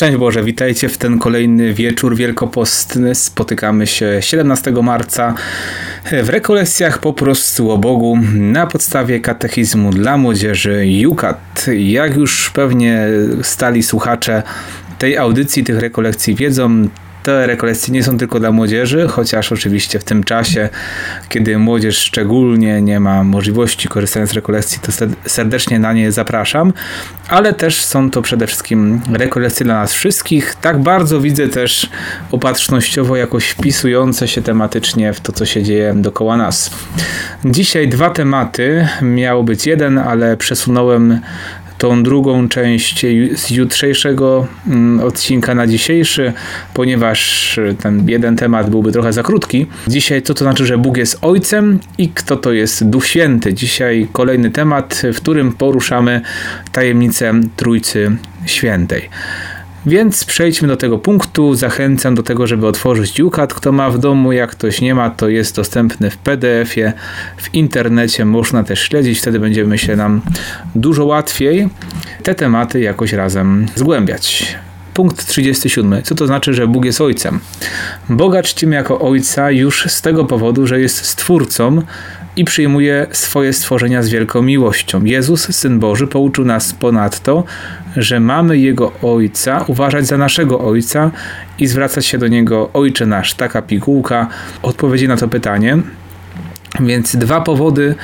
Szczęść Boże, witajcie w ten kolejny wieczór wielkopostny. Spotykamy się 17 marca w rekolekcjach po prostu o Bogu na podstawie katechizmu dla młodzieży Jukat. Jak już pewnie stali słuchacze tej audycji, tych rekolekcji wiedzą, te rekolekcje nie są tylko dla młodzieży, chociaż oczywiście w tym czasie, kiedy młodzież szczególnie nie ma możliwości korzystania z rekolekcji, to serdecznie na nie zapraszam, ale też są to przede wszystkim rekolekcje dla nas wszystkich. Tak bardzo widzę też opatrznościowo jakoś wpisujące się tematycznie w to, co się dzieje dookoła nas. Dzisiaj dwa tematy. Miał być jeden, ale przesunąłem tą drugą część z jutrzejszego mm, odcinka na dzisiejszy, ponieważ ten jeden temat byłby trochę za krótki. Dzisiaj co to znaczy, że Bóg jest Ojcem i kto to jest Duch Święty. Dzisiaj kolejny temat, w którym poruszamy tajemnicę Trójcy Świętej. Więc przejdźmy do tego punktu. Zachęcam do tego, żeby otworzyć UCAT. Kto ma w domu, jak ktoś nie ma, to jest dostępny w PDF-ie, w internecie. Można też śledzić, wtedy będzie, myślę, nam dużo łatwiej te tematy jakoś razem zgłębiać. Punkt 37. Co to znaczy, że Bóg jest Ojcem? Boga czcimy jako Ojca już z tego powodu, że jest Stwórcą i przyjmuje swoje stworzenia z wielką miłością. Jezus, Syn Boży, pouczył nas ponadto, że mamy Jego Ojca uważać za naszego Ojca i zwracać się do Niego Ojcze nasz. Taka pigułka odpowiedzi na to pytanie. Więc dwa powody,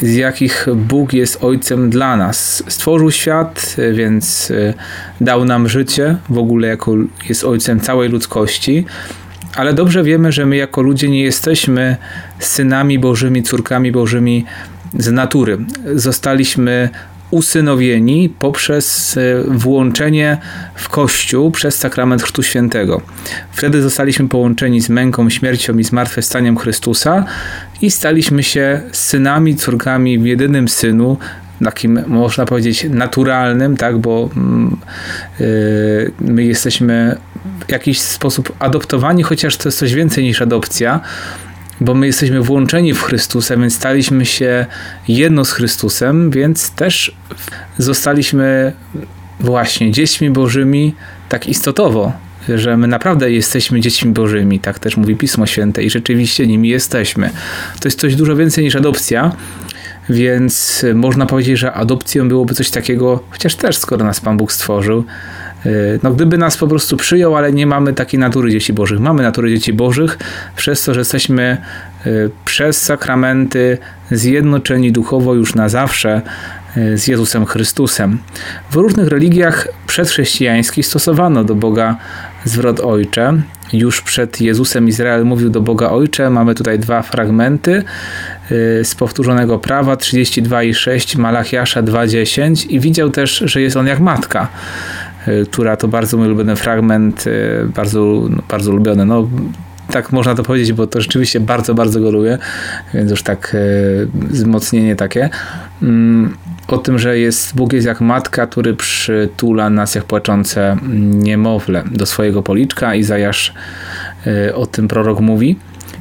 z jakich Bóg jest Ojcem dla nas. Stworzył świat, więc e, dał nam życie, w ogóle jako jest Ojcem całej ludzkości. Ale dobrze wiemy, że my jako ludzie nie jesteśmy synami Bożymi, córkami Bożymi z natury. Zostaliśmy usynowieni poprzez e, włączenie w Kościół przez sakrament Chrztu Świętego. Wtedy zostaliśmy połączeni z męką, śmiercią i zmartwychwstaniem Chrystusa i staliśmy się synami, córkami w jedynym Synu, takim można powiedzieć naturalnym, tak, bo yy, my jesteśmy w jakiś sposób adoptowani, chociaż to jest coś więcej niż adopcja, bo my jesteśmy włączeni w Chrystusa, więc staliśmy się jedno z Chrystusem, więc też zostaliśmy właśnie dziećmi Bożymi tak istotowo, że my naprawdę jesteśmy dziećmi Bożymi, tak też mówi Pismo Święte i rzeczywiście nimi jesteśmy. To jest coś dużo więcej niż adopcja, więc można powiedzieć, że adopcją byłoby coś takiego, chociaż też skoro nas Pan Bóg stworzył, E, no gdyby nas po prostu przyjął, ale nie mamy takiej natury dzieci bożych. Mamy natury dzieci bożych przez to, że jesteśmy e, przez sakramenty zjednoczeni duchowo już na zawsze z Jezusem Chrystusem. W różnych religiach przedchrześcijańskich stosowano do Boga zwrot Ojcze. Już przed Jezusem Izrael mówił do Boga Ojcze. Mamy tutaj dwa fragmenty z powtórzonego prawa 32 i 6 Malachiasza 2:10 i widział też, że jest on jak matka. Y, która to bardzo mój ulubiony fragment, bardzo, bardzo ulubiony. No, tak można to powiedzieć, bo to rzeczywiście bardzo, bardzo go lubię, więc już tak y, wzmocnienie takie. Mm, o tym, że jest Bóg jest jak matka, który przytula nas jak płaczące niemowlę do swojego policzka. Izajasz o tym prorok mówi.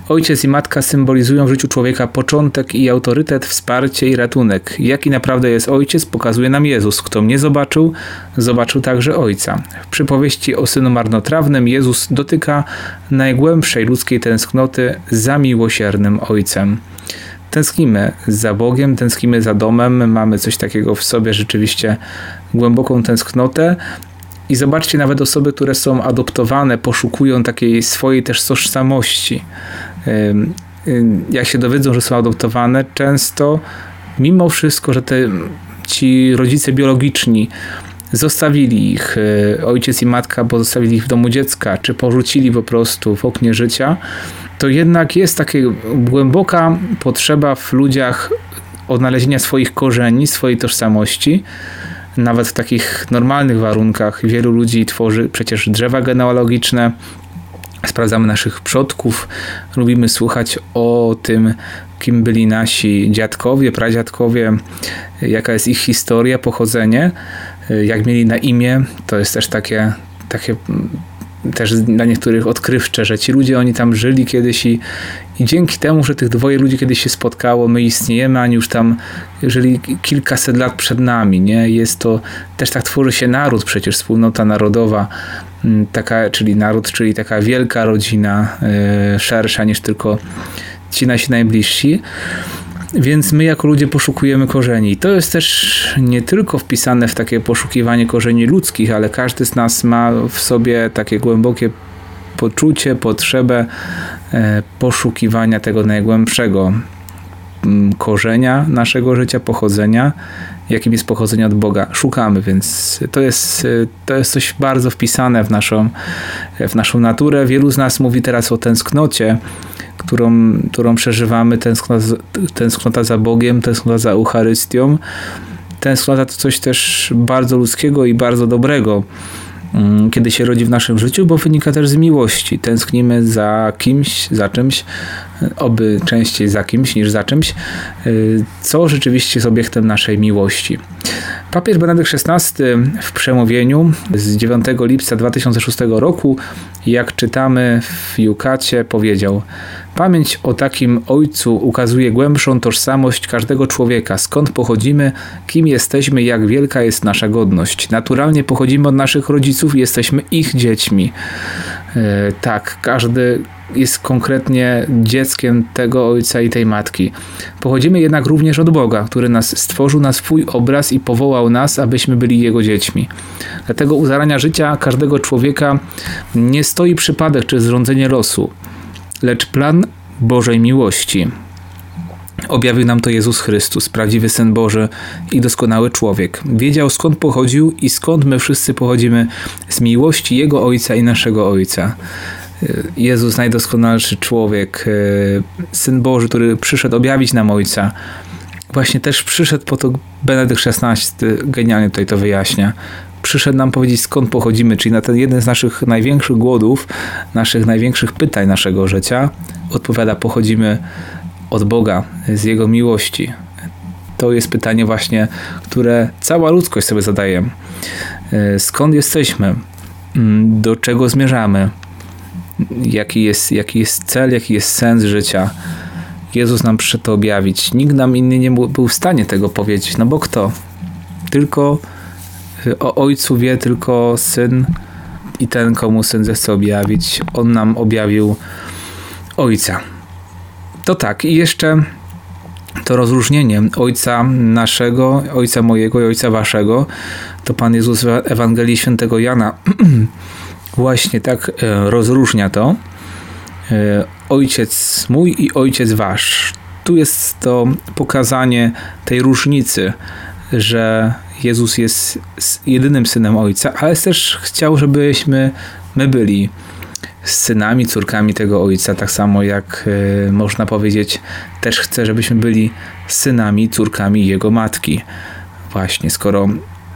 Ojciec i matka symbolizują w życiu człowieka początek i autorytet, wsparcie i ratunek. Jaki naprawdę jest ojciec, pokazuje nam Jezus. Kto mnie zobaczył, zobaczył także ojca. W przypowieści o synu marnotrawnym Jezus dotyka najgłębszej ludzkiej tęsknoty za miłosiernym ojcem tęsknimy za Bogiem, tęsknimy za domem, mamy coś takiego w sobie, rzeczywiście głęboką tęsknotę. I zobaczcie, nawet osoby, które są adoptowane, poszukują takiej swojej też tożsamości jak się dowiedzą, że są adoptowane, często mimo wszystko, że te, ci rodzice biologiczni zostawili ich, e, ojciec i matka, bo zostawili ich w domu dziecka, czy porzucili po prostu w oknie życia, to jednak jest taka głęboka potrzeba w ludziach odnalezienia swoich korzeni, swojej tożsamości. Nawet w takich normalnych warunkach wielu ludzi tworzy przecież drzewa genealogiczne, sprawdzamy naszych przodków, lubimy słuchać o tym, kim byli nasi dziadkowie, pradziadkowie, jaka jest ich historia, pochodzenie, jak mieli na imię. To jest też takie, takie też dla niektórych odkrywcze, że ci ludzie, oni tam żyli kiedyś i, i dzięki temu, że tych dwoje ludzi kiedyś się spotkało, my istniejemy, ani już tam żyli kilkaset lat przed nami, nie? Jest to, też tak tworzy się naród przecież, wspólnota narodowa, mm, taka, czyli naród, czyli taka wielka rodzina, yy, szersza niż tylko ci nasi najbliżsi. Więc my jako ludzie poszukujemy korzeni. To jest też nie tylko wpisane w takie poszukiwanie korzeni ludzkich, ale każdy z nas ma w sobie takie głębokie poczucie, potrzebę e, poszukiwania tego najgłębszego korzenia naszego życia, pochodzenia, jakim jest pochodzenie od Boga. Szukamy, więc to jest, e, to jest coś bardzo wpisane w naszą, w naszą naturę. Wielu z nas mówi teraz o tęsknocie, którą, którą przeżywamy, tęsknota, tęsknota za Bogiem, tęsknota za Eucharystią. Tęsknota to coś też bardzo ludzkiego i bardzo dobrego, mm, kiedy się rodzi w naszym życiu, bo wynika też z miłości. Tęsknimy za kimś, za czymś, oby częściej za kimś niż za czymś, y, co rzeczywiście jest obiektem naszej miłości. Papież Benedykt XVI w przemówieniu z 9 lipca 2006 roku, jak czytamy w Jukacie, powiedział: Pamięć o takim ojcu ukazuje głębszą tożsamość każdego człowieka, skąd pochodzimy, kim jesteśmy, jak wielka jest nasza godność. Naturalnie pochodzimy od naszych rodziców i jesteśmy ich dziećmi. E, tak, każdy jest konkretnie dzieckiem tego ojca i tej matki. Pochodzimy jednak również od Boga, który nas stworzył na swój obraz i powołał nas, abyśmy byli Jego dziećmi. Dlatego u zarania życia każdego człowieka nie stoi przypadek czy zrządzenie losu, lecz plan Bożej miłości. Objawił nam to Jezus Chrystus, prawdziwy Syn Boży i doskonały człowiek. Wiedział skąd pochodził i skąd my wszyscy pochodzimy z miłości Jego Ojca i naszego Ojca. Jezus, najdoskonalszy człowiek, e, Syn Boży, który przyszedł objawić nam Ojca, właśnie też przyszedł po to Benedykt XVI, genialnie tutaj to wyjaśnia. Przyszedł nam powiedzieć, skąd pochodzimy, czyli na ten jeden z naszych największych głodów, naszych największych pytań naszego życia, odpowiada, pochodzimy od Boga, z Jego miłości. To jest pytanie właśnie, które cała ludzkość sobie zadaje. E, skąd jesteśmy? Mm, do czego zmierzamy? Jaki jest, jaki jest cel, jaki jest sens życia. Jezus nam przyszedł to objawić. Nikt nam inny nie był w stanie tego powiedzieć, no bo kto? Tylko y, o Ojcu wie tylko Syn i ten, komu Syn zechce objawić. On nam objawił Ojca. To tak, i jeszcze to rozróżnienie Ojca naszego, Ojca mojego i Ojca waszego, to Pan Jezus w Ewangelii Świętego Jana właśnie tak e, rozróżnia to e, ojciec mój i ojciec wasz. Tu jest to pokazanie tej różnicy, że Jezus jest jedynym synem ojca, ale też chciał, żebyśmy my byli synami, córkami tego ojca, tak samo jak e, można powiedzieć, też chce, żebyśmy byli synami, córkami jego matki. Właśnie, skoro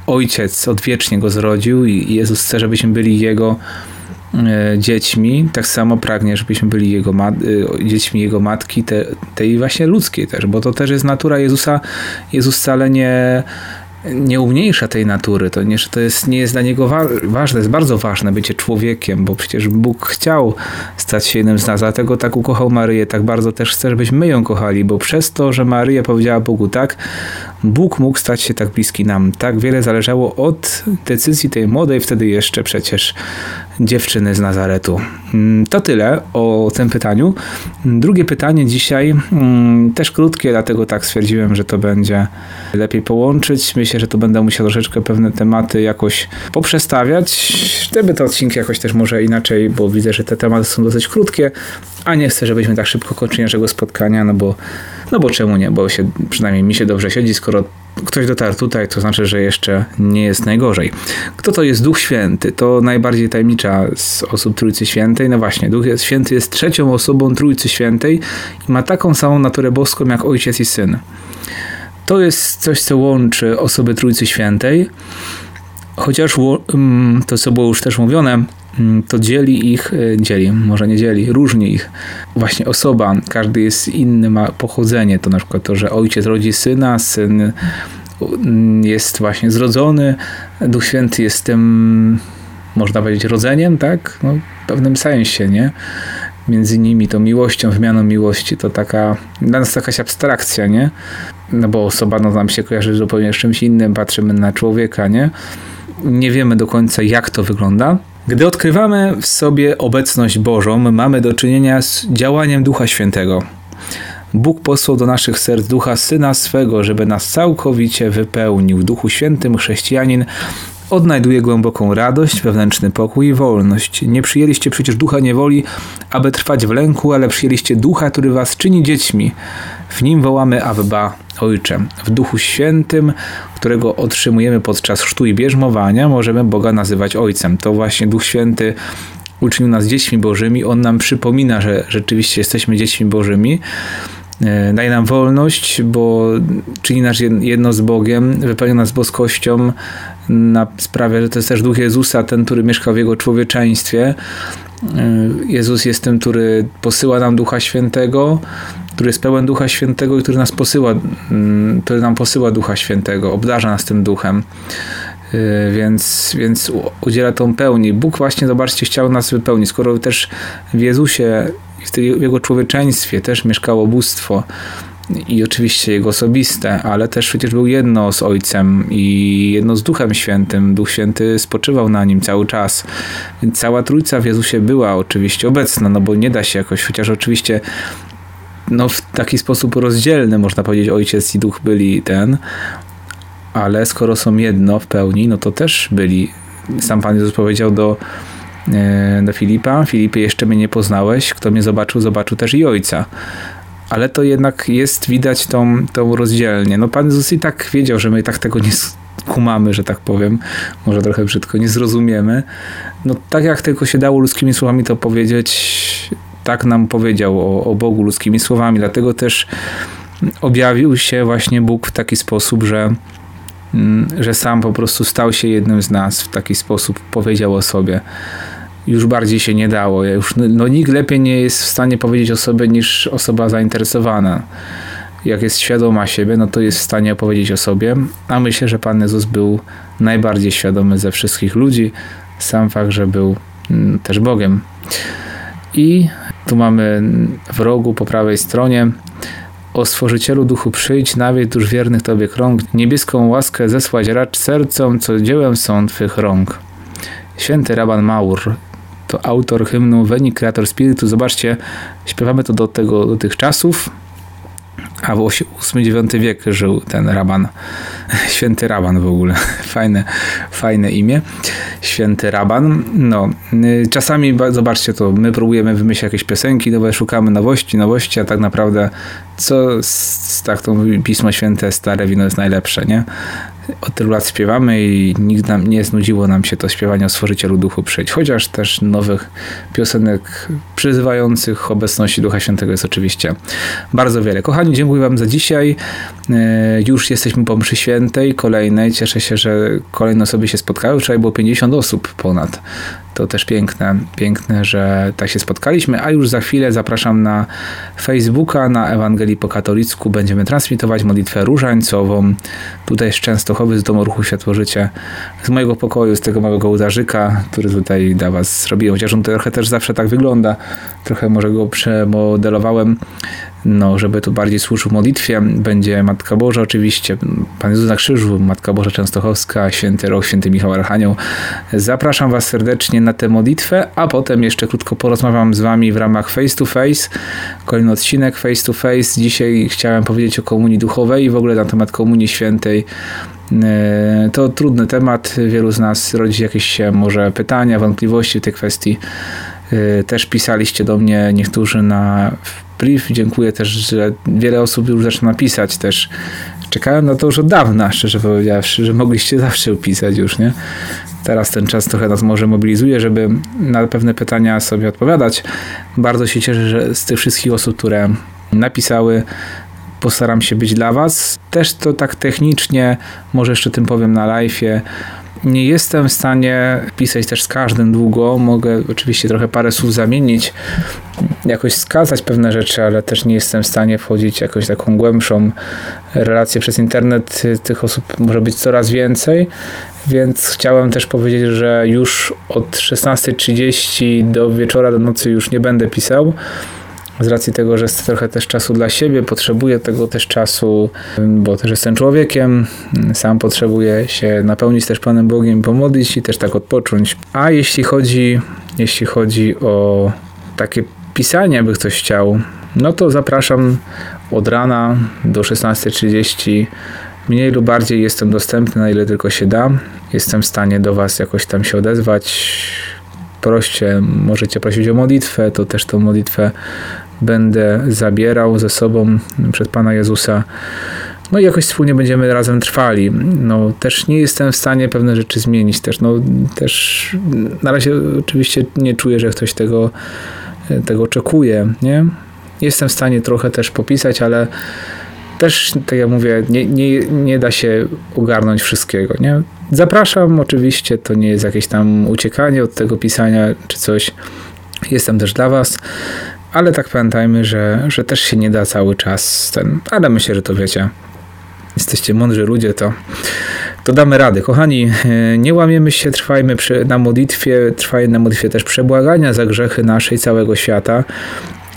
ojciec odwiecznie go zrodził i Jezus chce, żebyśmy byli jego e, dziećmi, tak samo pragnie, żebyśmy byli jego e, dziećmi jego matki, te, tej właśnie ludzkiej też, bo to też jest natura Jezusa. Jezus wcale nie nie umniejsza tej natury. To nie, to jest, nie jest dla niego wa ważne, jest bardzo ważne bycie człowiekiem, bo przecież Bóg chciał stać się jednym z nas, dlatego tak ukochał Maryję, tak bardzo też chce, żebyśmy my ją kochali, bo przez to, że Maryja powiedziała Bogu tak, Bóg mógł stać się tak bliski nam. Tak wiele zależało od decyzji tej młodej wtedy jeszcze przecież dziewczyny z Nazaretu. Mm, to tyle o tym pytaniu. Drugie pytanie dzisiaj mm, też krótkie, dlatego tak stwierdziłem, że to będzie lepiej połączyć. Myślę, że to będę musiał troszeczkę pewne tematy jakoś poprzestawiać, żeby te odcinki jakoś też może inaczej, bo widzę, że te tematy są dosyć krótkie, a nie chcę, żebyśmy tak szybko kończyli naszego spotkania, no bo no bo czemu nie, bo się, przynajmniej mi się dobrze siedzi, skoro ktoś dotarł tutaj, to znaczy, że jeszcze nie jest najgorzej. Kto to jest Duch Święty? To najbardziej tajemnicza z osób Trójcy Świętej. No właśnie, Duch Święty jest trzecią osobą Trójcy Świętej i ma taką samą naturę boską jak Ojciec i Syn. To jest coś, co łączy osoby Trójcy Świętej, chociaż mm, to, co było już też mówione, to dzieli ich, e, dzieli, może nie dzieli, różni ich właśnie osoba, każdy jest inny, ma pochodzenie, to na przykład to, że ojciec rodzi syna, syn mm, jest właśnie zrodzony, Duch Święty jest tym można powiedzieć, rodzeniem, tak? No, w pewnym sensie, nie? Między nimi to miłością, wymianą miłości, to taka, dla nas jakaś abstrakcja, nie? No bo osoba no, nam się kojarzy zupełnie z czymś innym, patrzymy na człowieka, nie? Nie wiemy do końca, jak to wygląda. Gdy odkrywamy w sobie obecność Bożą, mamy do czynienia z działaniem Ducha Świętego. Bóg posłał do naszych serc Ducha Syna swego, żeby nas całkowicie wypełnił. W Duchu Świętym chrześcijanin odnajduje głęboką radość, wewnętrzny pokój i wolność. Nie przyjęliście przecież ducha niewoli, aby trwać w lęku, ale przyjęliście ducha, który was czyni dziećmi. W nim wołamy Abba, Ojcze. W Duchu Świętym, którego otrzymujemy podczas chrztu i bierzmowania, możemy Boga nazywać Ojcem. To właśnie Duch Święty uczynił nas dziećmi bożymi. On nam przypomina, że rzeczywiście jesteśmy dziećmi bożymi. E, daje nam wolność, bo czyni nas jedno z Bogiem, wypełnia nas boskością, na sprawę, że to jest też Duch Jezusa, ten, który mieszka w Jego człowieczeństwie. E, Jezus jest tym, który posyła nam Ducha Świętego, który jest pełen Ducha Świętego i który nas posyła, mm, który nam posyła Ducha Świętego, obdarza nas tym Duchem. E, więc, więc udziela tą pełni. Bóg właśnie, zobaczcie, chciał nas wypełnić. Skoro też w Jezusie w jego człowieczeństwie też mieszkało bóstwo i oczywiście jego osobiste, ale też przecież był jedno z Ojcem i jedno z Duchem Świętym. Duch Święty spoczywał na nim cały czas. Więc cała Trójca w Jezusie była oczywiście obecna, no bo nie da się jakoś, chociaż oczywiście no w taki sposób rozdzielny, można powiedzieć, Ojciec i Duch byli ten, ale skoro są jedno w pełni, no to też byli. Sam Pan Jezus powiedział do E, do Filipa. Filipie, jeszcze mnie nie poznałeś. Kto mnie zobaczył, zobaczył też i ojca. Ale to jednak jest widać tą, tą rozdzielnie. No Pan Jezus i tak wiedział, że my tak tego nie kumamy, że tak powiem. Może trochę brzydko, nie zrozumiemy. No tak jak tylko się dało ludzkimi słowami to powiedzieć, tak nam powiedział o, o Bogu ludzkimi słowami. Dlatego też objawił się właśnie Bóg w taki sposób, że mm, że sam po prostu stał się jednym z nas w taki sposób, powiedział o sobie już bardziej się nie dało. Ja już, no, nikt lepiej nie jest w stanie powiedzieć o sobie niż osoba zainteresowana. Jak jest świadoma siebie, no to jest w stanie opowiedzieć o sobie, a myślę, że Pan Jezus był najbardziej świadomy ze wszystkich ludzi. Sam fakt, że był mm, też Bogiem. I tu mamy w rogu po prawej stronie o Stworzycielu Duchu przyjdź, nawiedź dusz wiernych Tobie krąg, niebieską łaskę zesłać racz sercom, co dziełem są Twych rąk. Święty Raban Maur to autor hymnu Veni Creator Spiritu. Zobaczcie, śpiewamy to do, tego, do tych czasów, a w VIII-IX wiek żył ten raban. Święty Raban w ogóle. Fajne, fajne imię. Święty Raban. No, y, czasami zobaczcie to, my próbujemy wymyślić jakieś piosenki nowe, szukamy nowości, nowości, a tak naprawdę co tak to Pismo Święte, stare wino jest najlepsze, nie? Od tylu lat śpiewamy i nigdy nam nie znudziło nam się to śpiewanie o Stworzycielu Duchu przyjść. Chociaż też nowych piosenek przyzywających obecności Ducha Świętego jest oczywiście bardzo wiele. Kochani, dziękuję Wam za dzisiaj. E, już jesteśmy po mszy świętej, kolejnej. Cieszę się, że kolejne osoby się spotkały. Wczoraj było 50 osób ponad. To też piękne, piękne, że tak się spotkaliśmy, a już za chwilę zapraszam na Facebooka, na Ewangelii po katolicku. Będziemy transmitować modlitwę różańcową. Tutaj z Częstochowy, z Domu Ruchu Światło-Życie, z mojego pokoju, z tego małego udarzyka, który tutaj dla Was zrobiłem. Chociaż on trochę też zawsze tak wygląda. Trochę może go przemodelowałem no, żeby tu bardziej służył modlitwie, będzie Matka Boża oczywiście, Pan Jezus na krzyżu, Matka Boża Częstochowska, Święty Roch, Święty Michał Archanioł. Zapraszam Was serdecznie na tę modlitwę, a potem jeszcze krótko porozmawiam z Wami w ramach Face to Face. Kolejny odcinek Face to Face. Dzisiaj chciałem powiedzieć o Komunii Duchowej i w ogóle na temat Komunii Świętej. E, to trudny temat, wielu z nas rodzi jakieś się może pytania, wątpliwości w tej kwestii. E, też pisaliście do mnie niektórzy na brief. Dziękuję też, że wiele osób już zaczyna pisać też. Czekałem na to już od dawna, szczerze powiedziawszy, że mogliście zawsze pisać już, nie? Teraz ten czas trochę nas może mobilizuje, żeby na pewne pytania sobie odpowiadać. Bardzo się cieszę, że z tych wszystkich osób, które napisały, postaram się być dla Was. Też to tak technicznie, może jeszcze tym powiem na live'ie, Nie jestem w stanie pisać też z każdym długo. Mogę oczywiście trochę parę słów zamienić, jakoś skazać pewne rzeczy, ale też nie jestem w stanie wchodzić w jakąś taką głębszą relację przez internet. Tych osób może być coraz więcej, więc chciałem też powiedzieć, że już od 16.30 do wieczora, do nocy już nie będę pisał z racji tego, że jest trochę też czasu dla siebie, potrzebuję tego też czasu, bo też jestem człowiekiem, sam potrzebuję się napełnić też Panem Bogiem, pomodlić i też tak odpocząć. A jeśli chodzi, jeśli chodzi o takie pisanie, by ktoś chciał, no to zapraszam od rana do 16.30. Mniej lub bardziej jestem dostępny, na ile tylko się da. Jestem w stanie do Was jakoś tam się odezwać. Proście, możecie prosić o modlitwę, to też tą modlitwę będę zabierał ze sobą przed Pana Jezusa. No i jakoś wspólnie będziemy razem trwali. No, też nie jestem w stanie pewne rzeczy zmienić. Też, no, też na razie oczywiście nie czuję, że ktoś tego, tego oczekuje. Nie? Jestem w stanie trochę też popisać, ale też, tak jak mówię, nie, nie, nie da się ogarnąć wszystkiego. Nie? Zapraszam, oczywiście, to nie jest jakieś tam uciekanie od tego pisania czy coś. Jestem też dla Was. Ale tak pamiętajmy, że, że też się nie da cały czas ten, ale myślę, że to wiecie. Jesteście mądrzy ludzie, to, to damy rady. Kochani, nie łamiemy się, trwajmy przy, na modlitwie, trwajmy na modlitwie też przebłagania za grzechy naszej całego świata.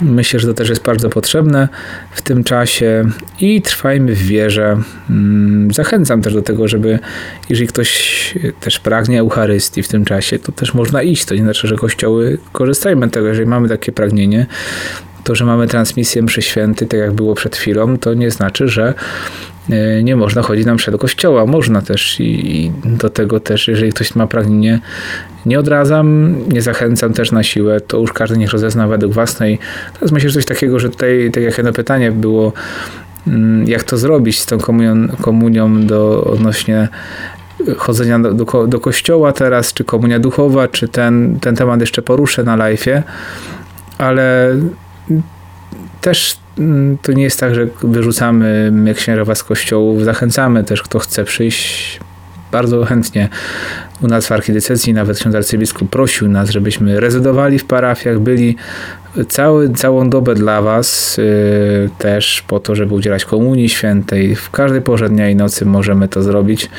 Myślę, że to też jest bardzo potrzebne w tym czasie i trwajmy w wierze. Mm, zachęcam też do tego, żeby jeżeli ktoś też pragnie Eucharystii w tym czasie, to też można iść. To nie znaczy, że kościoły korzystajmy z tego, jeżeli mamy takie pragnienie. To, że mamy transmisję mszy święty, tak jak było przed chwilą, to nie znaczy, że nie można chodzić na mszę do kościoła. Można też i do tego też, jeżeli ktoś ma pragnienie nie odradzam, nie zachęcam też na siłę, to już każdy niech rozezna według własnej. Teraz myślę, że coś takiego, że tutaj, tak jak jedno pytanie było, mm, jak to zrobić z tą komunią, komunią do, odnośnie chodzenia do, do, do, kościoła teraz, czy komunia duchowa, czy ten, ten temat jeszcze poruszę na live'ie, ale też to nie jest tak, że wyrzucamy księżowa z kościołów, zachęcamy też, kto chce przyjść bardzo chętnie u nas w archidiecezji, nawet ksiądz arcybiskup prosił nas, żebyśmy rezydowali w parafiach, byli cały, całą dobę dla Was yy, też po to, żeby udzielać komunii świętej. W każdej porze dnia i nocy możemy to zrobić.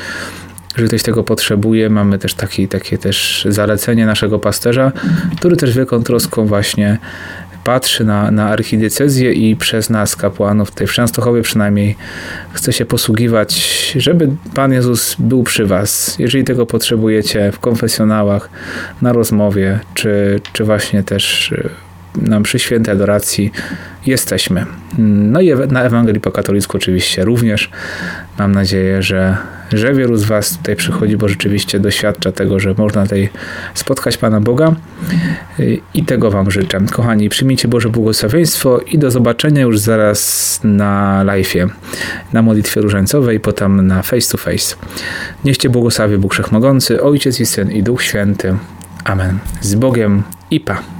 Jeżeli ktoś tego potrzebuje, mamy też taki, takie też zalecenie naszego pasterza, który też wielką troską właśnie patrzy na, na archidiecezję i przez nas, kapłanów, tutaj w Częstochowie przynajmniej, chce się posługiwać, żeby Pan Jezus był przy Was. Jeżeli tego potrzebujecie w konfesjonałach, na rozmowie, czy, czy właśnie też y, nam przy świętej adoracji jesteśmy. No i na Ewangelii po katolicku oczywiście również. Mam nadzieję, że, że wielu z Was tutaj przychodzi, bo rzeczywiście doświadcza tego, że można tutaj spotkać Pana Boga i tego Wam życzę. Kochani, przyjmijcie Boże błogosławieństwo i do zobaczenia już zaraz na live'ie, na modlitwie różańcowej, potem na face to face. Niechcie błogosławi Bóg Wszechmogący, Ojciec i Syn i Duch Święty. Amen. Z Bogiem i Pa.